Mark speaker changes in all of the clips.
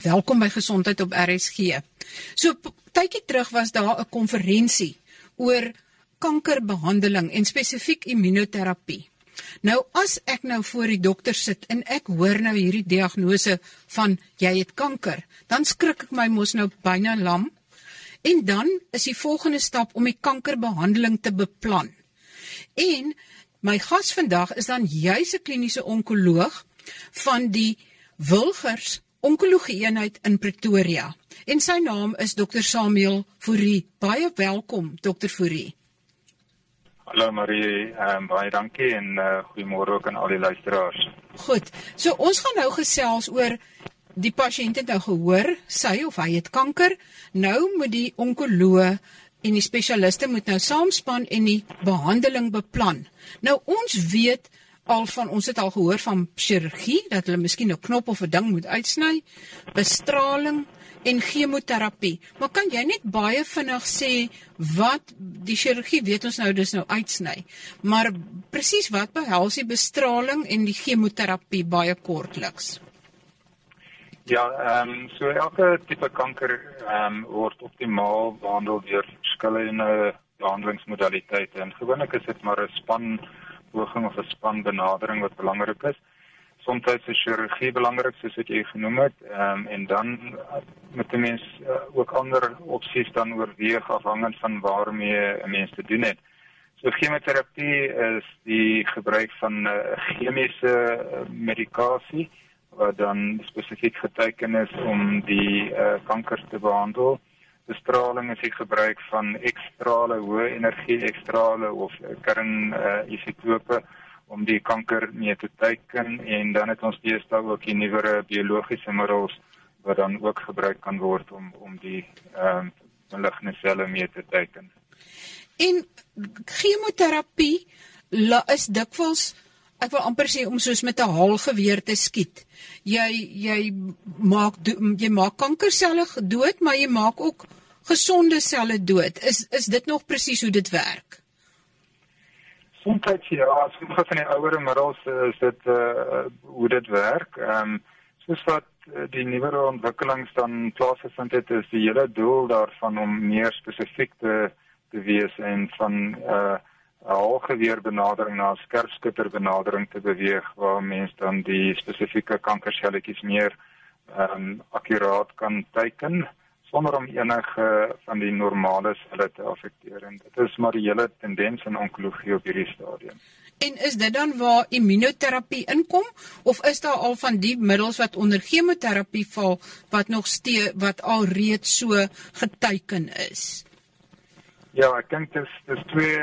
Speaker 1: Welkom by Gesondheid op RSG. So tydjie terug was daar 'n konferensie oor kankerbehandeling en spesifiek immunoterapie. Nou as ek nou voor die dokter sit en ek hoor nou hierdie diagnose van jy het kanker, dan skrik ek my mos nou byna lam. En dan is die volgende stap om die kankerbehandeling te beplan. En my gas vandag is dan juis 'n kliniese onkoloog van die Wilgers Onkologie eenheid in Pretoria. En sy naam is Dr Samuel Fourie. Baie welkom Dr Fourie.
Speaker 2: Hallo Marie, um, baie dankie en uh, goeiemôre ook aan al die luisteraars.
Speaker 1: Goed. So ons gaan nou gesels oor die pasiënt het nou gehoor sy of hy het kanker. Nou moet die onkoloog en die spesialiste moet nou saamspan en die behandeling beplan. Nou ons weet al van ons het al gehoor van chirurgie dat hulle miskien 'n knop of 'n ding moet uitsny, bestraling en chemoterapie. Maar kan jy net baie vinnig sê wat die chirurgie weet ons nou dis nou uitsny, maar presies wat behels die bestraling en die chemoterapie baie kortliks?
Speaker 2: Ja, ehm um, so elke tipe kanker ehm um, word optimaal behandel deur verskillende behandelingsmodaliteite en gewoonlik is dit maar 'n span poging of 'n span benadering wat belangrik is. Soms is chirurgie belangrik soos wat jy genoem het, ehm um, en dan uh, met die mens uh, ook ander opsies dan oorweeg afhangend van waarmee 'n mens te doen het. So chemoterapie is die gebruik van uh, chemiese uh, medikasie wat dan spesifiek geteken is om die uh, kanker te behandel bestraling is die gebruik van ekstrale hoë energie ekstrale of kern uh, isotope om die kanker mee te teiken en dan het ons deesdae ook die nuwere biologiese middels wat dan ook gebruik kan word om om die ehm uh, maligne selle mee te teiken.
Speaker 1: En chemoterapie is dikwels ek wil amper sê om soos met 'n haalgeweer te skiet. Jy jy maak jy maak kankerselle dood, maar jy maak ook gesonde selle dood. Is is dit nog presies hoe dit werk?
Speaker 2: Soms ja, sommige van die ouer middels is dit uh hoe dit werk. Ehm um, soos wat uh, die nuwe ontwikkelings dan plaasgevind het, is die hele doel daarvan om meer spesifiek te te wees en van uh 'n algeweer benadering na skerpskutter benadering te beweeg waar mense dan die spesifieke kankerselletjies meer ehm um, akkuraat kan teiken sonder om enige van die normale selle te affekteer en dit is maar die hele tendens in onkologie op hierdie stadium.
Speaker 1: En is dit dan waar immunoterapie inkom of is daar al van die middels wat onder chemoterapie val wat nog steeds wat al reeds so geteken is?
Speaker 2: Ja, ek dink dit is dis twee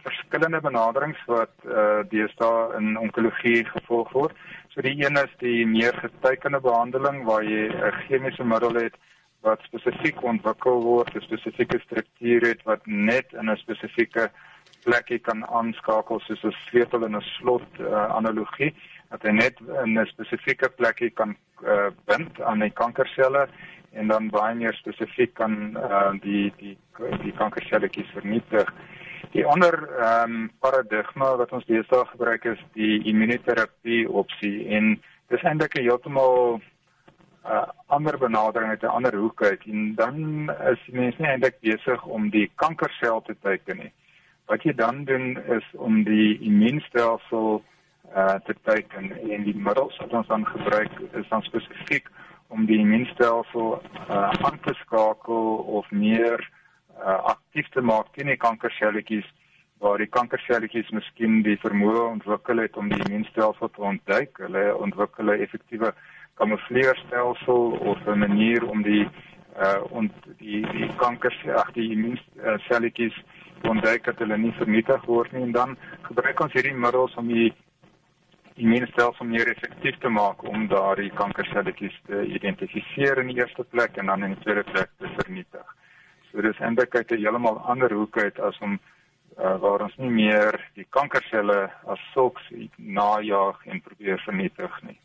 Speaker 2: verskillende benaderings wat eh uh, deesdae in onkologie gevolg word. So die een is die meer getekende behandeling waar jy 'n chemiese middel het wat spesifiek ontwikkel word, 'n spesifieke struktuur het wat net in 'n spesifieke plekie kan aanskakel soos 'n sleutel in 'n slot uh, analogie dat hy net in 'n spesifieke plekie kan uh, bind aan die kankerselle en dan baie meer spesifiek kan uh, die die die kankerselletjies vernietig. Die ander ehm um, paradigma wat ons deesdae gebruik is die immunoterapie opsie en dis eintlik 'n heeltemal uh, ander benadering uit 'n ander hoek uit en dan is mense nie eintlik besig om die kankersel te teiken nie. Wat jy dan doen is om die immuunstelsel uh te teiken en die middels wat ons dan gebruik is dan spesifiek om die immuunstelsel uh aan te skakel of meer uh aktief te maak teen die kankerselletjies waar die kankerselletjies miskien die vermoë ontwikkel het om die immuunstelsel te ontduik. Hulle ontwikkel 'n effektiewe kamufleerstelsel of 'n manier om die uh ont die die kankers ag die immuunselletjies ontdek dat hulle nie vernietig word nie en dan gebruik ons hierdie middels om die immuunstelsel meer effektief te maak om daardie kankerselletjies te identifiseer in die eerste plek en dan in die tweede plek te vernietig. So dis eintlik uit 'n heeltemal ander hoek uit as om uh, waar ons nie meer die kankerselle as sulks najaag en probeer vernietig nie.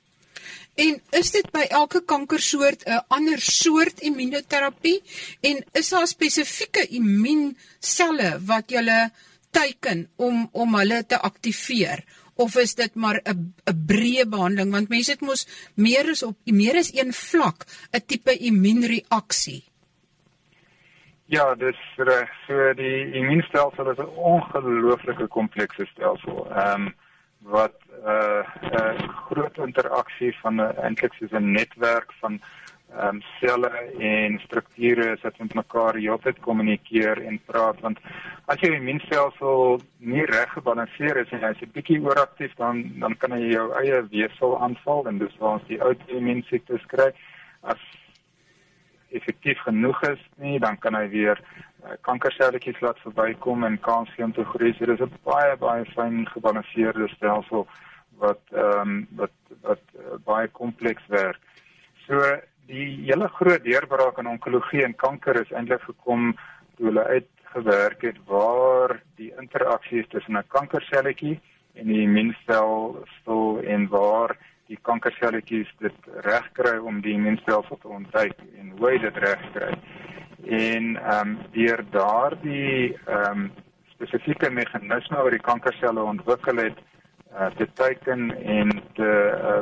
Speaker 1: En is dit by elke kankersoort 'n ander soort immunoterapie en is daar spesifieke immuunselle wat jy teiken om om hulle te aktiveer of is dit maar 'n 'n breë behandeling want mense het mos meer is op meer is een vlak 'n tipe immuunreaksie.
Speaker 2: Ja, dis reg. So die immuunstelsel is 'n ongelooflike komplekse stelsel. Ehm um, wat 'n uh, 'n uh, groot interaksie van 'n eintlik soos 'n netwerk van ehm um, selle en strukture wat met mekaar heeltyd kommunikeer en praat want as jou immuunstelsel nie reg gebalanseer is en hy's 'n bietjie ooraktief dan dan kan hy jou eie weefsel aanval en dis waar ons die outoimmuunsiektes kry. As effektief genoeg is nie dan kan hy weer uh, kankerselletjies laat verbykom en kans gee om te groei. So dis 'n baie baie fyn gebalanseerde stelsel wat ehm um, wat wat uh, baie kompleks werk so die hele groot deurbraak in onkologie en kanker is eintlik gekom toe hulle uitgewerk het waar die interaksie is tussen 'n kankerselletjie en die immuunstelsel en waar die kankerselletjies dit reg kry om die immuunstelsel te ontwyk en hoe hy dit reg kry. En ehm um, deur daardie ehm um, spesifieke meganisme wat die kankerselle ontwikkel het, uh, te teiken en te uh,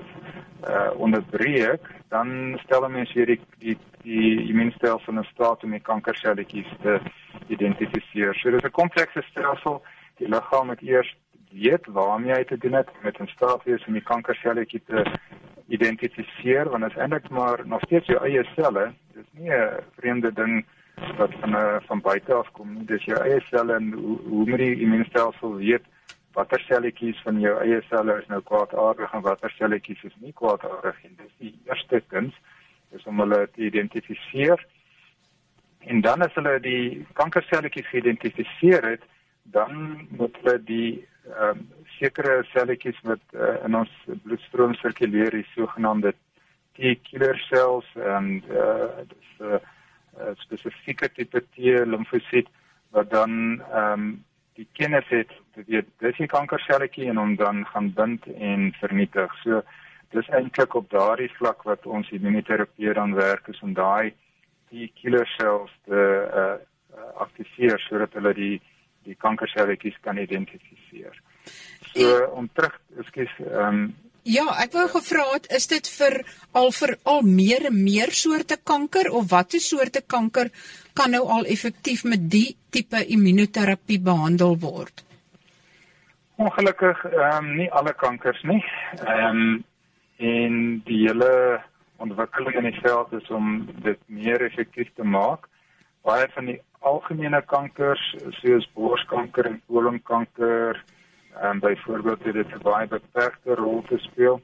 Speaker 2: uh, onderbreek, dan stel mense hier die die, die immuunstelsel in staat om die kankerselletjies te identifiseer. So dit is 'n komplekse stelsel. Die liggaam moet eers weet waarmee hy te doen het met 'n staat wees om die kankerselletjie te identifiseer want dit is eintlik maar nog steeds jou eie selle. Dit is nie 'n vreemde ding wat van van buite af kom nie. Dis jou eie selle en hoe hoe moet die immuunstelsel weet watter selletjies van jou eie selle is nou kwaadaardig en watter selletjies is nie kwaadaardig nie. Dis die eerste kuns is om hulle te identifiseer. En dan as hulle die kankerselletjies geïdentifiseer het, dan moet hulle die ehm um, sekere selletjies wat uh, in ons bloedstroom sirkuleer, die sogenaamde T-killer cells en uh dis 'n uh, spesifieke tipe T limfosiet wat dan ehm um, die kennis het weet dis die kankerselletjie en hom dan gaan bind en vernietig. So dis eintlik op daardie vlak wat ons immunoterapie dan werk is om daai die killer cells te uh, aktiveer sodat hulle die die kankerselletjies kan identifiseer. So om terug, ekskuus, ehm um,
Speaker 1: Ja, ek wou gevra het, is dit vir al vir al meer en meer soorte kanker of watter soorte kanker kan nou al effektief met die tipe immunoterapie behandel word?
Speaker 2: Ongelukkig ehm um, nie alle kankers nie. Ehm um, en die hele ontwikkeling in die veld is om dit meer effektief te maak. Baie van die algemene kankers soos borskanker en kolonkanker en byvoorbeeld het dit 'n baie beperkte rol gespeel.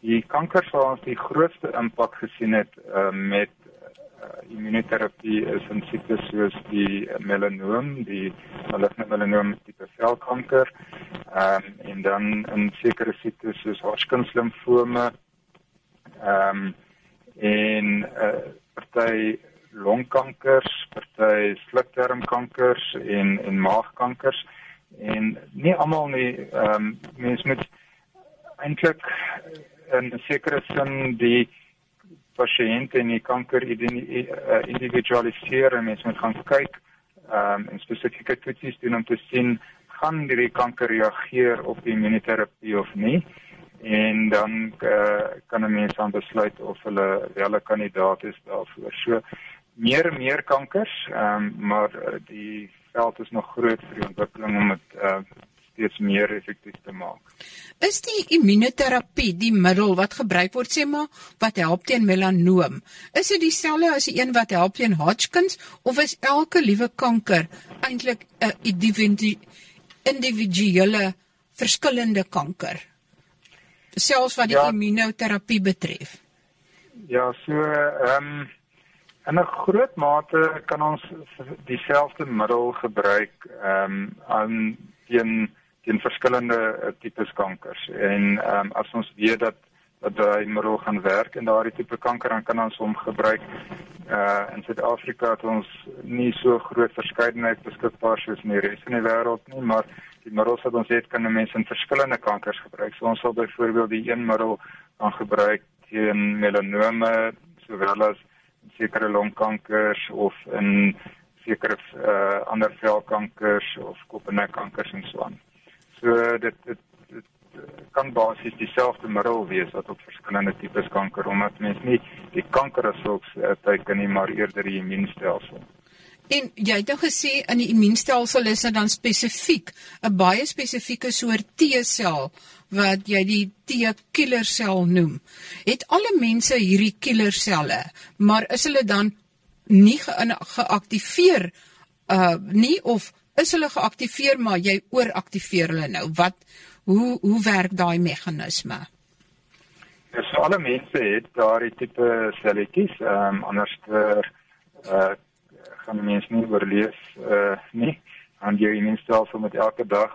Speaker 2: Die kankers waar ons die grootste impak gesien het uh, met uh, immunoterapie is in siektes soos die melanoom, die maligne melanoom tipe velkanker, ehm um, en dan in sekere siektes soos Hodgkin limfome, ehm um, en uh, party longkankers, party slukdarmkankers en en maagkankers en nie almal nie ehm um, mense moet eintlik in 'n sekere sin die pasiënt en die kanker eh, individualiseer en mense moet gaan kyk ehm um, en spesifieke toetsies doen om te sien gaan die kanker reageer op die immunoterapie of nie en dan uh, kan 'n mens dan besluit of hulle wel 'n kandidaat is daarvoor. So meer en meer kankers, ehm um, maar uh, die veld is nog groot vir die ontwikkeling om dit uh, steeds meer effektief te maak.
Speaker 1: Is die immunoterapie die middel wat gebruik word sê maar wat help teen melanoom? Is dit dieselfde as die een wat help teen Hodgkins of is elke liewe kanker eintlik 'n individuele verskillende kanker? Selfs wat die ja, immunoterapie betref.
Speaker 2: Ja, so ehm um, In 'n groot mate kan ons dieselfde middel gebruik ehm um, aan teen teen verskillende uh, tipes kankers. En ehm um, as ons weet dat dat daai middel gaan werk en daardie tipe kanker dan kan ons hom gebruik. Uh in Suid-Afrika het ons nie so groot verskeidenheid beskikbaar soos in die res van die wêreld nie, maar die middels wat ons het kan mense in verskillende kankers gebruik. So ons sal byvoorbeeld die een middel kan gebruik teen melanome sowel as sekere longkankers of in sekere uh, ander velkankers of kop en nekkankers en so aan. So dit dit dit kan basies dieselfde middel wees wat op verskillende tipes kanker omdat mens nie die kanker as sulks uh, teiken nie maar eerder die immuunstelsel.
Speaker 1: En jy het nou gesê in die immuunstelsel is dit dan spesifiek 'n baie spesifieke soort T-sel wat jy die T-killer sel noem. Het alle mense hierdie killer selle, maar is hulle dan nie ge geaktiveer uh nie of is hulle geaktiveer maar jy ooraktiveer hulle nou? Wat hoe hoe werk daai meganisme?
Speaker 2: Ja, so alle mense het daardie tipe selletjies, ehm um, anders ter uh gaan mense nie oorleef uh nie aan jou immuunstelsel met elke dag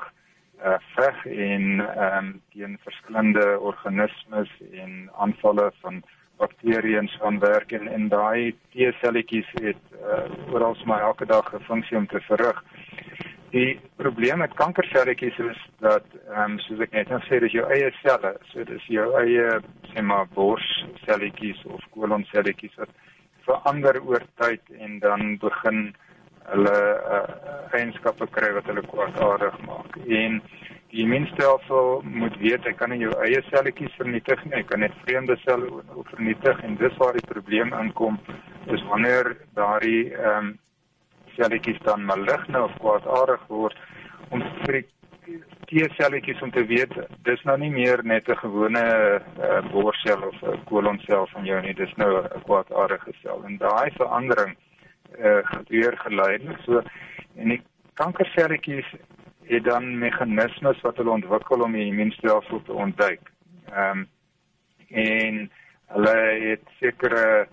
Speaker 2: uh veg en ehm um, teen verskillende organismes en aanvalle van bakterieë en so aan werk en en daai T-selletjies het uh oral my elke dag 'n funksie om te verrig. Die probleem met kankerselletjies is dat ehm um, soos ek net nou sê, dis jou eie selle, so dis jou eie sê maar borsselletjies of kolonselletjies wat verander oor tyd en dan begin hulle uh, eienskappe kry wat hulle kwaadaardig maak. En die immuunstelsel moet weet hy kan nie jou eie selletjies vernietig nie, hy kan net vreemde selle vernietig en dis waar die probleem inkom is wanneer daardie ehm um, selletjies dan maligne of kwaadaardig word om vir T-selletjies om te weet dis nou nie meer net 'n gewone uh, borsel of 'n kolonsel van jou nie, dis nou 'n kwaadaardige sel. En daai verandering uh, gebeur geleidelik. So en die kankerselletjies het dan meganismes wat hulle ontwikkel om die immuunstelsel te ontduik. Ehm um, en hulle het sekere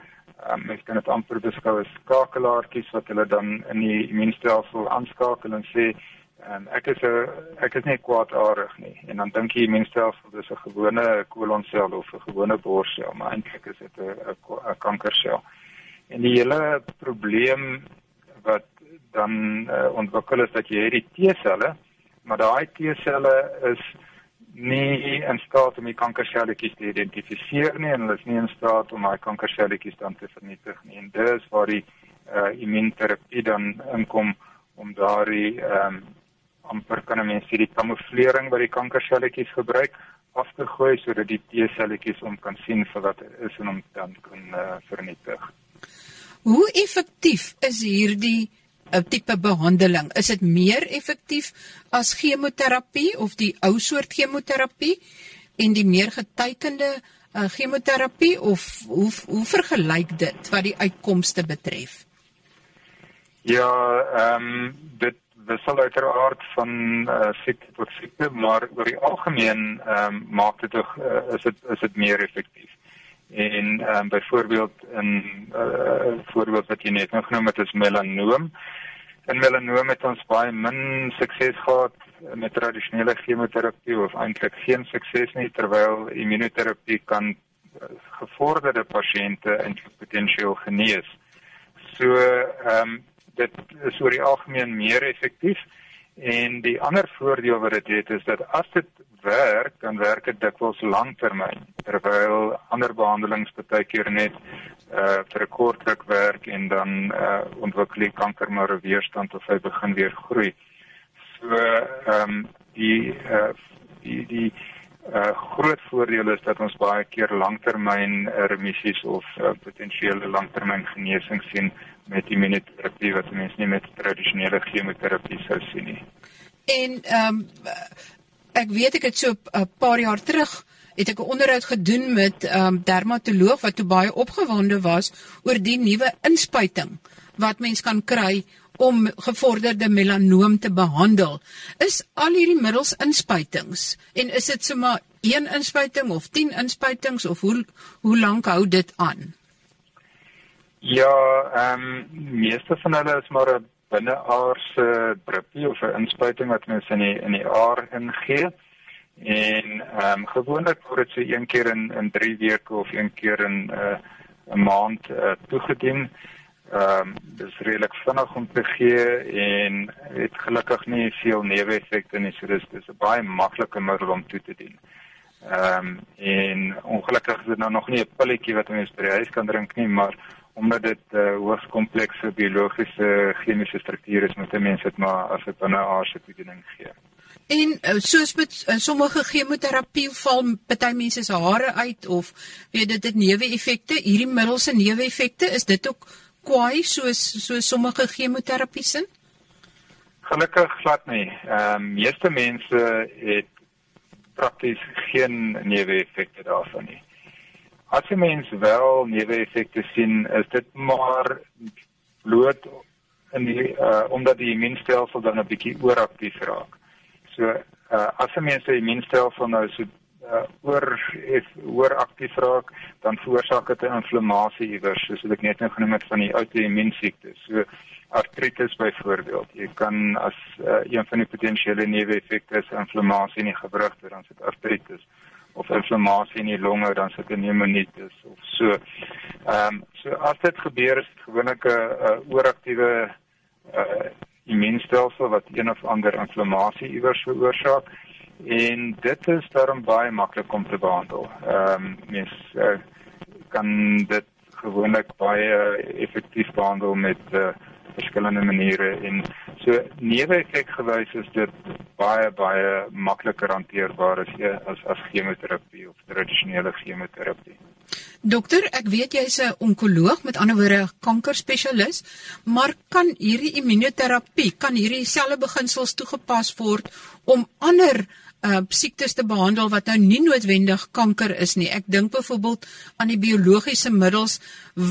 Speaker 2: um, mens kan dit amper beskou as skakelaartjies wat hulle dan in die immuunstelsel aanskakel en sê En ek is 'n ek is nie kwaadaardig nie. En dan dink jy immuunstelsel dis 'n gewone kolonsel of 'n gewone borsel, maar eintlik is dit 'n kankersel. En die hele probleem wat dan uh, ontwikkel is dat jy hierdie T-selle, maar daai T-selle is nie in staat om die kankerselletjies te identifiseer nie en hulle is nie in staat om daai kankerselletjies dan te vernietig nie. En dis waar die uh, immuunterapie dan inkom om daardie ehm um, amper kan 'n mens sê die kamouflering wat die kankerselletjies gebruik af te gooi sodat die T-selletjies om kan sien vir wat is en om dan kan uh, vernietig.
Speaker 1: Hoe effektief is hierdie 'n uh, tipe behandeling? Is dit meer effektief as chemoterapie of die ou soort chemoterapie en die meer getekende uh, chemoterapie of hoe hoe vergelyk dit wat die uitkomste betref?
Speaker 2: Ja, ehm um, dit wissel uiteraard van uh, siekte tot siekte, maar oor die algemeen ehm um, maak dit tog uh, is dit is dit meer effektief. En ehm um, byvoorbeeld in 'n uh, voorbeeld wat jy net nou genoem het is melanoom. En melanoom het ons baie min sukses gehad met tradisionele chemoterapie of eintlik geen sukses nie terwyl immunoterapie kan uh, gevorderde pasiënte eintlik potensieel genees. So ehm um, dit is oor die algemeen meer effektief en die ander voordeel wat dit het is dat as dit werk dan werk dit dikwels langtermyn terwyl ander behandelings baie keer net uh vir 'n kort ruk werk en dan uh ontwikkel die kanker maar 'n weerstand of hy begin weer groei. So ehm um, die uh die die uh groot voordeel is dat ons baie keer langtermyn remissies of uh, potensiële langtermyn genesing sien met immunoterapie wat mense nie met tradisionele chemoterapie sou sien nie.
Speaker 1: En ehm um, ek weet ek het so 'n paar jaar terug het ek 'n onderhoud gedoen met 'n um, dermatoloog wat toe baie opgewonde was oor die nuwe inspuiting wat mens kan kry om gevorderde melanoom te behandel. Is al hierdie middels inspuitings en is dit sommer een inspuiting of 10 inspuitings of hoe hoe lank hou dit aan?
Speaker 2: Ja, ehm um, meeste van hulle is maar 'n binneaardse druppie of 'n inspuiting wat mens in die in die aar ingee. En ehm um, gewoonlik word dit so een keer in in 3 weke of een keer in 'n uh, 'n maand uh, toegedien. Ehm um, dit is redelik vinnig om te gee en het gelukkig nie veel neeweffekte nie. So dis dis 'n baie maklike middel om toe te dien. Ehm um, en ongelukkig is dit nou nog nie 'n pilletjie wat mens by die huis kan drink nie, maar omdat dit 'n uh, hoogs komplekse biologiese chemiese struktuur is, moet mense dit maar as 'n binneaardse toediening gee.
Speaker 1: En uh, soos met uh, sommige chemoterapie val party mense se hare uit of weet dit het neeweffekte. Hierdie middels se neeweffekte is dit ook kwaai soos so sommige chemoterapie sin?
Speaker 2: Gelukkig glad nie. Ehm um, meeste mense het prakties geen neeweffekte daarvan nie. As jy mens wel neeweffekte sien, is dit maar bloot in die uh, omdat die immuunstelsel dan 'n bietjie ooraktief raak. So uh, as 'n mens se immuunstelsel nou so uh, oor is oor aktief raak, dan veroorsaak dit 'n inflammasie iewers, soos ek net nou genoem het van die outoimmuunsiektes. So artritis byvoorbeeld. Jy kan as uh, een van die potensiële neeweffekte is inflammasie in die gewrigte, dan sit artritis of inflammasie in die longe, dan sit 'n pneumonitis of so. Ehm um, so as dit gebeur is dit gewoonlik 'n ooraktiewe uh, immuunstelsel wat een of ander inflammasie iewers veroorsaak en dit is daarom baie maklik om te behandel. Ehm um, mens uh, kan dit gewoonlik baie effektief behandel met uh, verskillende maniere en so neeweffek gewys is dit baie baie makliker hanteerbaar as as as chemoterapie of tradisionele chemoterapie.
Speaker 1: Dokter, ek weet jy's 'n onkoloog, met ander woorde kankerspesialis, maar kan hierdie immunoterapie, kan hierdie selfe beginsels toegepas word om ander uh siektes te behandel wat nou nie noodwendig kanker is nie. Ek dink byvoorbeeld aan die biologiese middels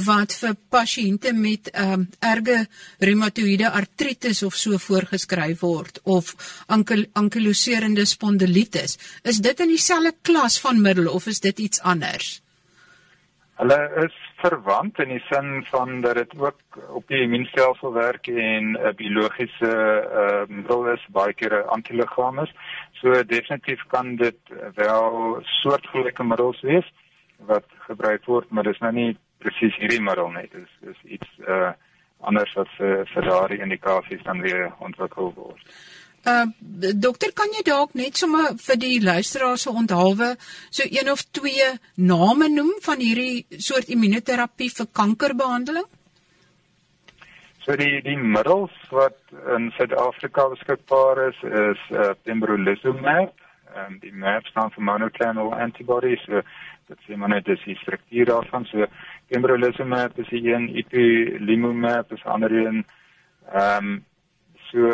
Speaker 1: wat vir pasiënte met um erge reumatoïede artritis of so voorgeskryf word of ankel ankyloserende spondilitis. Is dit in dieselfde klas van middel of is dit iets anders?
Speaker 2: Hulle is verwant in die sin van dat dit ook op die immuunstelsel werk en 'n biologiese ehm uh, middel is baie keer 'n antiliggaam is. So definitief kan dit wel soortgelyke middels wees wat gebruik word, maar dis nou nie presies hierdie middel nie. Dis dis iets uh anders wat vir vir daardie indikasies dan weer ontwikkel word.
Speaker 1: Uh dokter, kan jy dalk net sommer vir die luisteraars se onthaalwe so een of twee name noem van hierdie soort immunoterapie vir kankerbehandeling?
Speaker 2: So die die middels wat in Suid-Afrika beskikbaar is is uh, pembrolizumab en um, die map staan vir monoclonal antibodies. So, dit sê maar net dis die struktuur daarvan. So pembrolizumab is een, ipilimumab is ander een. Ehm um, so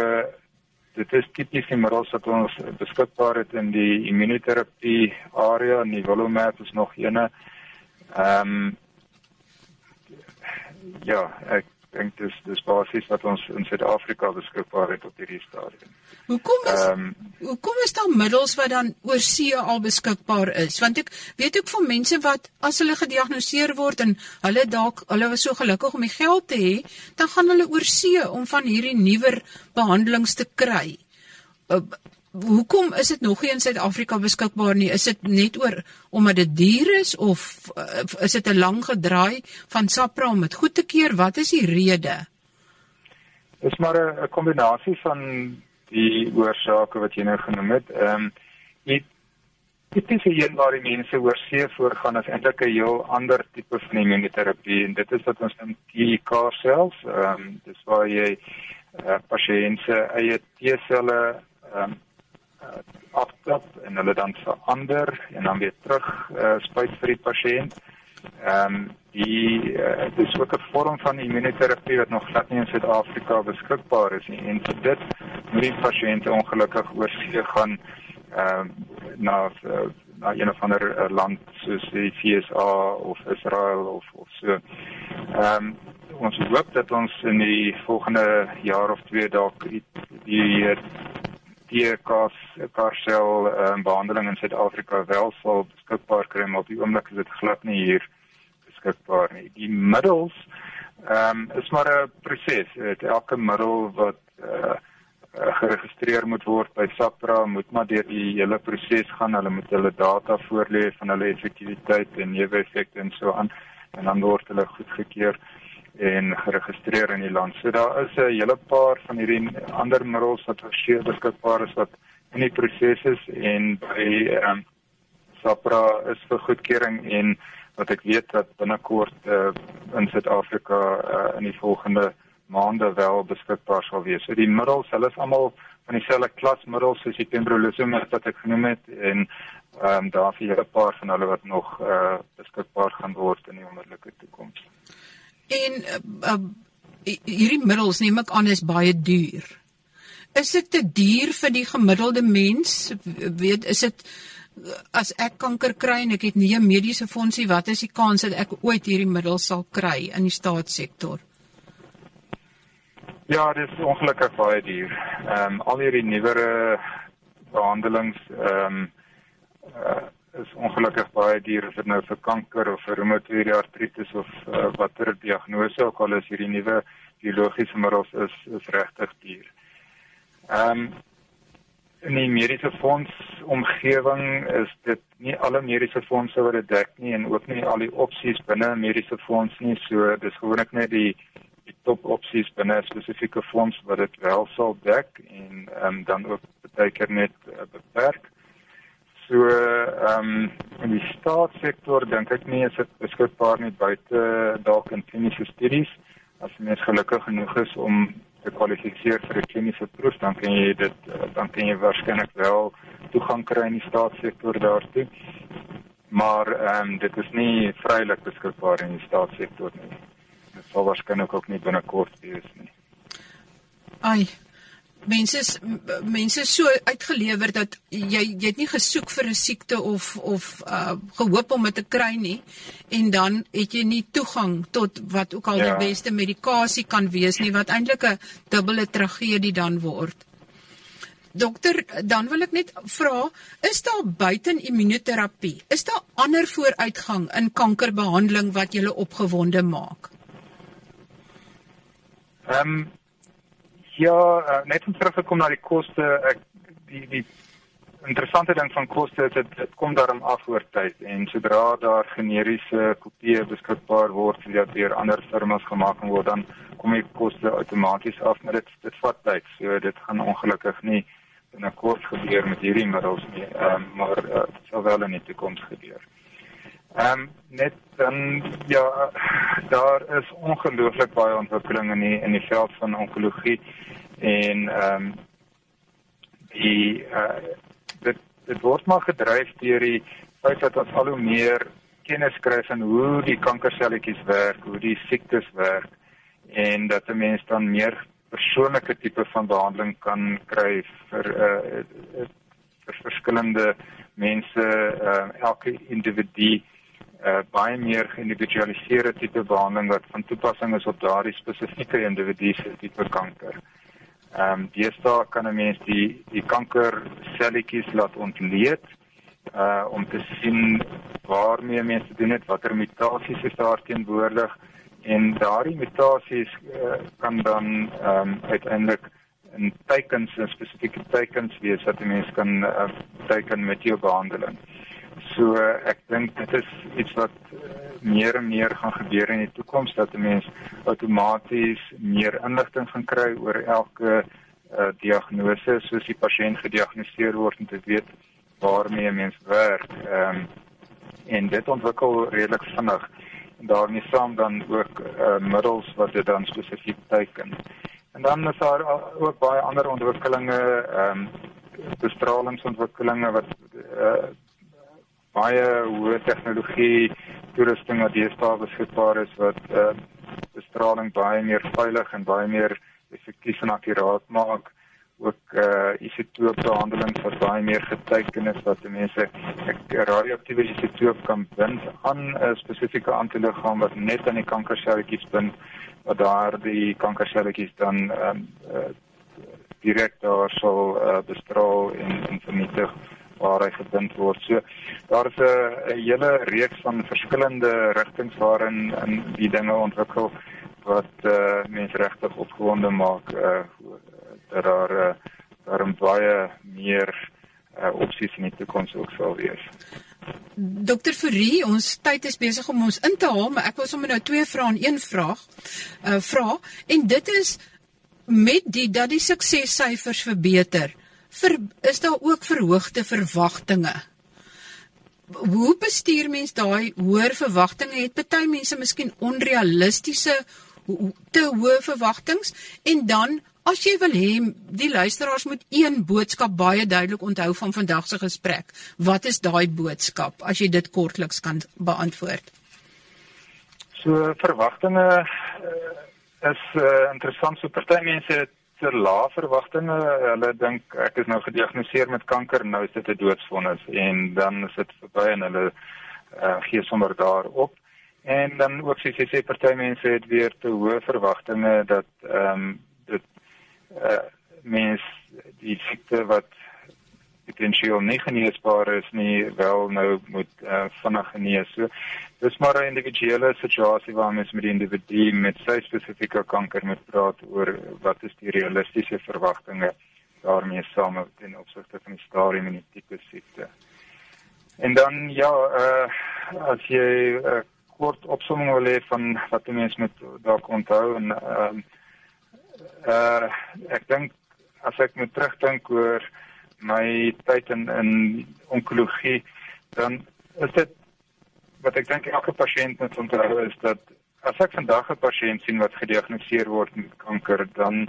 Speaker 2: dit is tipies die middels wat ons beskikbaar het in die immunoterapie area, nivolumab is nog eene. Ehm um, ja, ek dink dis dis basies wat ons in Suid-Afrika beskikbaar het op hierdie stadium.
Speaker 1: Hoekom is um, hoekom is daar middels wat dan oor see al beskikbaar is? Want ek weet ook van mense wat as hulle gediagnoseer word en hulle dalk hulle was so gelukkig om die geld te hê, dan gaan hulle oor see om van hierdie nuwer behandelings te kry. Hoekom is dit nog nie in Suid-Afrika beskikbaar nie? Is dit net oor omdat dit duur is of uh, is dit 'n lang gedraai van SAPRA om dit goed te keer? Wat is die rede?
Speaker 2: Dis maar 'n kombinasie van die oorsake wat jy nou genoem het. Ehm um, dit dit is hier waar die mense oor see voorgaan as eintlik 'n heel ander tipe van immunoterapie en dit is wat ons noem TK cells. Ehm um, dis waar jy uh, pasiënte eie T-selle ehm um, uh, aftap en hulle dan verander en dan weer terug uh, spuit vir die pasiënt. Ehm um, die uh, dis ook 'n vorm van immunoterapie wat nog glad nie in Suid-Afrika beskikbaar is nie. En vir dit moet die pasiënte ongelukkig oor see gaan ehm uh, na uh, na een of ander uh, land soos die FSA of Israel of of so. Ehm um, ons hoop dat ons in die volgende jaar of twee dalk die, die die kos karsel um, behandeling in Suid-Afrika wel sal beskikbaar kry maar op die oomblik is dit glad nie hier beskikbaar nie. Die middels ehm um, is maar 'n proses. Elke middel wat uh, geregistreer moet word by SAPRA moet maar deur die hele proses gaan. Hulle moet hulle data voorlê van hulle effektiwiteit en neeweffekte en so aan en dan word hulle goedgekeur en geregistreer in die land. So daar is 'n hele paar van hierdie ander middels wat verseker beskikbaar is wat in die proses is en by ehm um, SAPRA is vir goedkeuring en wat ek weet dat binnekort uh, in Suid-Afrika uh, in die volgende maande wel beskikbaar sal wees. So die middels, hulle is almal van dieselfde klasmiddels soos die pembrolizumab wat ek genoem het en ehm um, daar is 'n paar van hulle wat nog uh, beskikbaar gaan word in die onmiddellike toekoms.
Speaker 1: En uh, uh, hierdie middels neem ek aan is baie duur. Is dit te duur vir die gemiddelde mens? Weet, is dit as ek kanker kry en ek het nie 'n mediese fondsie, wat is die kans dat ek ooit hierdie middels sal kry in die staatssektor?
Speaker 2: Ja, dit is ongelukkig baie duur. Ehm um, al hierdie nuwere behandelings ehm um, uh, is ongelukkig baie duur of dit nou vir kanker of vir reumatoïde artritis of uh, watter diagnose ook al is hierdie nuwe biologiese middels is is regtig duur. Ehm um, in die mediese fonds omgewing is dit nie alle mediese fondse wat dit dek nie en ook nie al die opsies binne 'n mediese fonds nie. So dis gewoonlik net die die top opsies binne 'n spesifieke fonds wat dit wel sal dek en ehm um, dan ook baie keer net uh, beperk. So ehm um, in die staatssektor dink ek nie is dit beskikbaar nie buite dalk in kliniese studies. As jy mens gelukkig genoeg is om te kwalifiseer vir 'n kliniese proef, dan kan jy dit dan kan jy waarskynlik wel toegang kry in die staatssektor daartoe. Maar ehm um, dit is nie vrylik beskikbaar in die staatssektor nie. Dit sal waarskynlik ook nie binnekort wees nie.
Speaker 1: Ai, mense is mense so uitgelewer dat jy jy het nie gesoek vir 'n siekte of of uh gehoop om dit te kry nie en dan het jy nie toegang tot wat ook al ja. die beste medikasie kan wees nie wat eintlik 'n dubbele tragedie dan word. Dokter, dan wil ek net vra, is daar buiten immunoterapie, is daar ander vooruitgang in kankerbehandeling wat julle opgewonde maak?
Speaker 2: Ehm um, Ja, uh, net om terug te kom na die koste, ek die die interessante ding van koste is dit dit kom daarom af oor tyd en sodra daar generiese kopieë beskikbaar word wat deur ander firmas gemaak word, dan kom die koste outomaties af, maar dit dit vat tyd. So dit gaan ongelukkig nie binnekort gebeur met hierdie middels nie, um, maar uh, sal wel in die toekoms gebeur. Ehm um, net dan ja daar is ongelooflik baie ontwikkeling in die in die veld van onkologie en ehm um, die uh, dit dit word maar gedryf deur die feit dat ons al hoe meer kennis kry van hoe die kankerselletjies werk, hoe die siektes werk en dat 'n mens dan meer persoonlike tipe van behandeling kan kry vir uh, vir verskillende mense, uh, elke individu uh, baie meer geïndividualiseerde tipe behandeling wat van toepassing is op daardie spesifieke individu se tipe kanker. Ehm um, deesdae kan 'n mens die die kankerselletjies laat ontleed uh om te sien waarmee mense doen dit, watter mutasies is daar teenwoordig en daardie mutasies uh, kan dan ehm um, uiteindelik in teikens, in spesifieke teikens wees wat 'n mens kan uh, teiken met jou behandeling. So ek dink dit is iets wat meer en meer gaan gebeur in die toekoms dat 'n mens outomaties meer inligting gaan kry oor elke uh, diagnose soos die pasiënt gediagnoseer word en te weet waarmee 'n mens werk. Ehm um, en dit ontwikkel redelik vinnig en daarmee saam dan ook uh, middels wat dit dan spesifiek teiken. En dan is daar ook baie ander ontwikkelinge ehm um, bestralingsontwikkelinge wat uh, baie hoë tegnologie toerusting wat deesdae beskikbaar is wat uh, bestraling baie meer veilig en baie meer effektief en akkuraat maak. Ook uh isotoopbehandeling wat baie meer geteken is wat mense 'n radioaktiewe isotoop kan bind aan 'n spesifieke antiliggaam wat net aan die kankerselletjies bind wat daar die kankerselletjies dan um, uh, direk daar sal uh, bestraal en, en vernietig waar hy gebind word. So daar is 'n hele reeks van verskillende rigtings waarin in die dinge ontwikkel wat uh, mense regtig opgewonde maak uh, dat daar uh, daar baie meer uh, opsies in die toekoms ook sal wees.
Speaker 1: Dokter Fourie, ons tyd is besig om ons in te haal, maar ek wil sommer nou twee vrae en een vraag uh vra en dit is met die dat die suksessyfers verbeter ver, is daar ook verhoogde verwagtinge. Hoe bestuur mens daai hoër verwagtinge? Het party mense miskien onrealistiese te hoë verwagtinge en dan As jy wil hê die luisteraars moet een boodskap baie duidelik onthou van vandag se gesprek, wat is daai boodskap as jy dit kortliks kan beantwoord?
Speaker 2: So verwagtinge uh, is uh, interessant so party mense het te lae verwagtinge. Hulle dink ek is nou gediagnoseer met kanker, nou is dit 'n doodsvonnis en dan is dit verby en hulle uh, gee sommer daarop. En dan ook sies jy sê party mense het weer te hoë verwagtinge dat ehm um, dit uh mens die siekte wat potensieel nie geneesbaar is nie wel nou moet uh, vinnig genees. So dis maar 'n individuele situasie waar mens met die individu met sy spesifieke kanker moet praat oor wat is die realistiese verwagtinge daarmee saam ten opsigte van die stadium en die tipe siekte. En dan ja, uh as jy 'n uh, kort opsomming wil hê van wat die mens moet dalk onthou en uh, uh ek dink as ek moet terugdink oor my tyd in in onkologie dan is dit wat ek dink elke pasiënt moet onthou is dat as ek vandag 'n pasiënt sien wat gediagnoseer word met kanker dan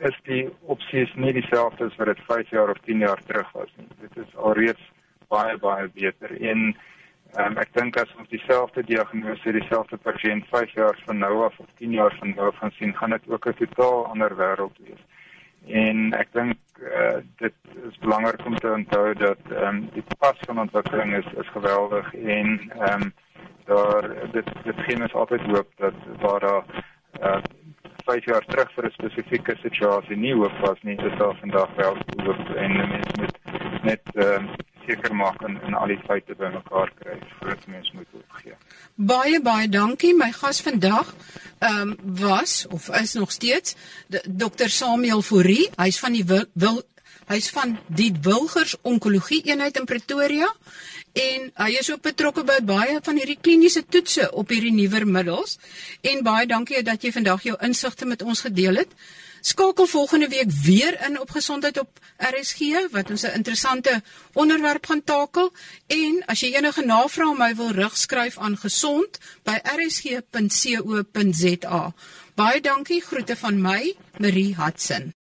Speaker 2: is die opsies nie dieselfde as wat dit 5 jaar of 10 jaar terug was nie. Dit is alreeds baie baie beter. En um, ek dink as ons dieselfde diagnose dieselfde pasiënt 5 jaar van nou af of 10 jaar van nou af gaan sien gaan dit ook 'n totaal ander wêreld wees en ek dink uh, dit is belangrik om te onthou dat ehm um, die pas van ontwikkeling is is geweldig en ehm um, daar dit dit geen is altyd hoop dat waar daar uh, 5 jaar terug vir 'n spesifieke situasie nie hoop was nie is daar vandag wel hoop en mense moet net ehm uh, seker maak en, en al die feite bymekaar kry voordat mense moet opgee.
Speaker 1: Baie baie dankie my gas vandag ehm um, was of is nog steeds Dr Samuel Fourie. Hy's van die wil, wil hy's van die Wilgers Onkologie eenheid in Pretoria en hy is ook betrokke by baie van hierdie kliniese toetse op hierdie nuwer middels en baie dankie dat jy vandag jou insigte met ons gedeel het. Skakel volgende week weer in op gesondheid op RSG wat ons 'n interessante onderwerp gaan takel en as jy enige navrae my wil rugskryf aan gesond by rsg.co.za. Baie dankie, groete van my, Marie Hudson.